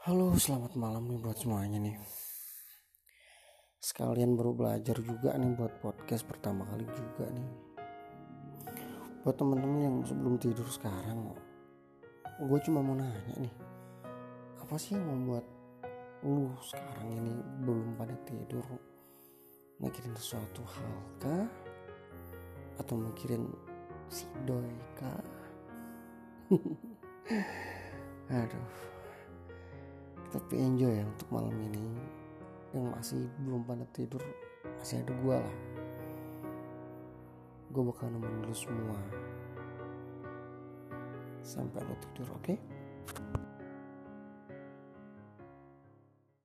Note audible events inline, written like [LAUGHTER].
Halo, selamat malam nih buat semuanya nih. Sekalian baru belajar juga nih buat podcast pertama kali juga nih. Buat temen-temen yang sebelum tidur sekarang, gue cuma mau nanya nih, apa sih yang membuat lu sekarang ini belum pada tidur? Mikirin sesuatu hal kah? Atau mikirin si doi kah? [LAUGHS] Aduh tapi enjoy ya untuk malam ini. Yang masih belum pada tidur masih ada gue lah. Gue bakal nemenin lu semua. Sampai lo tidur oke? okay?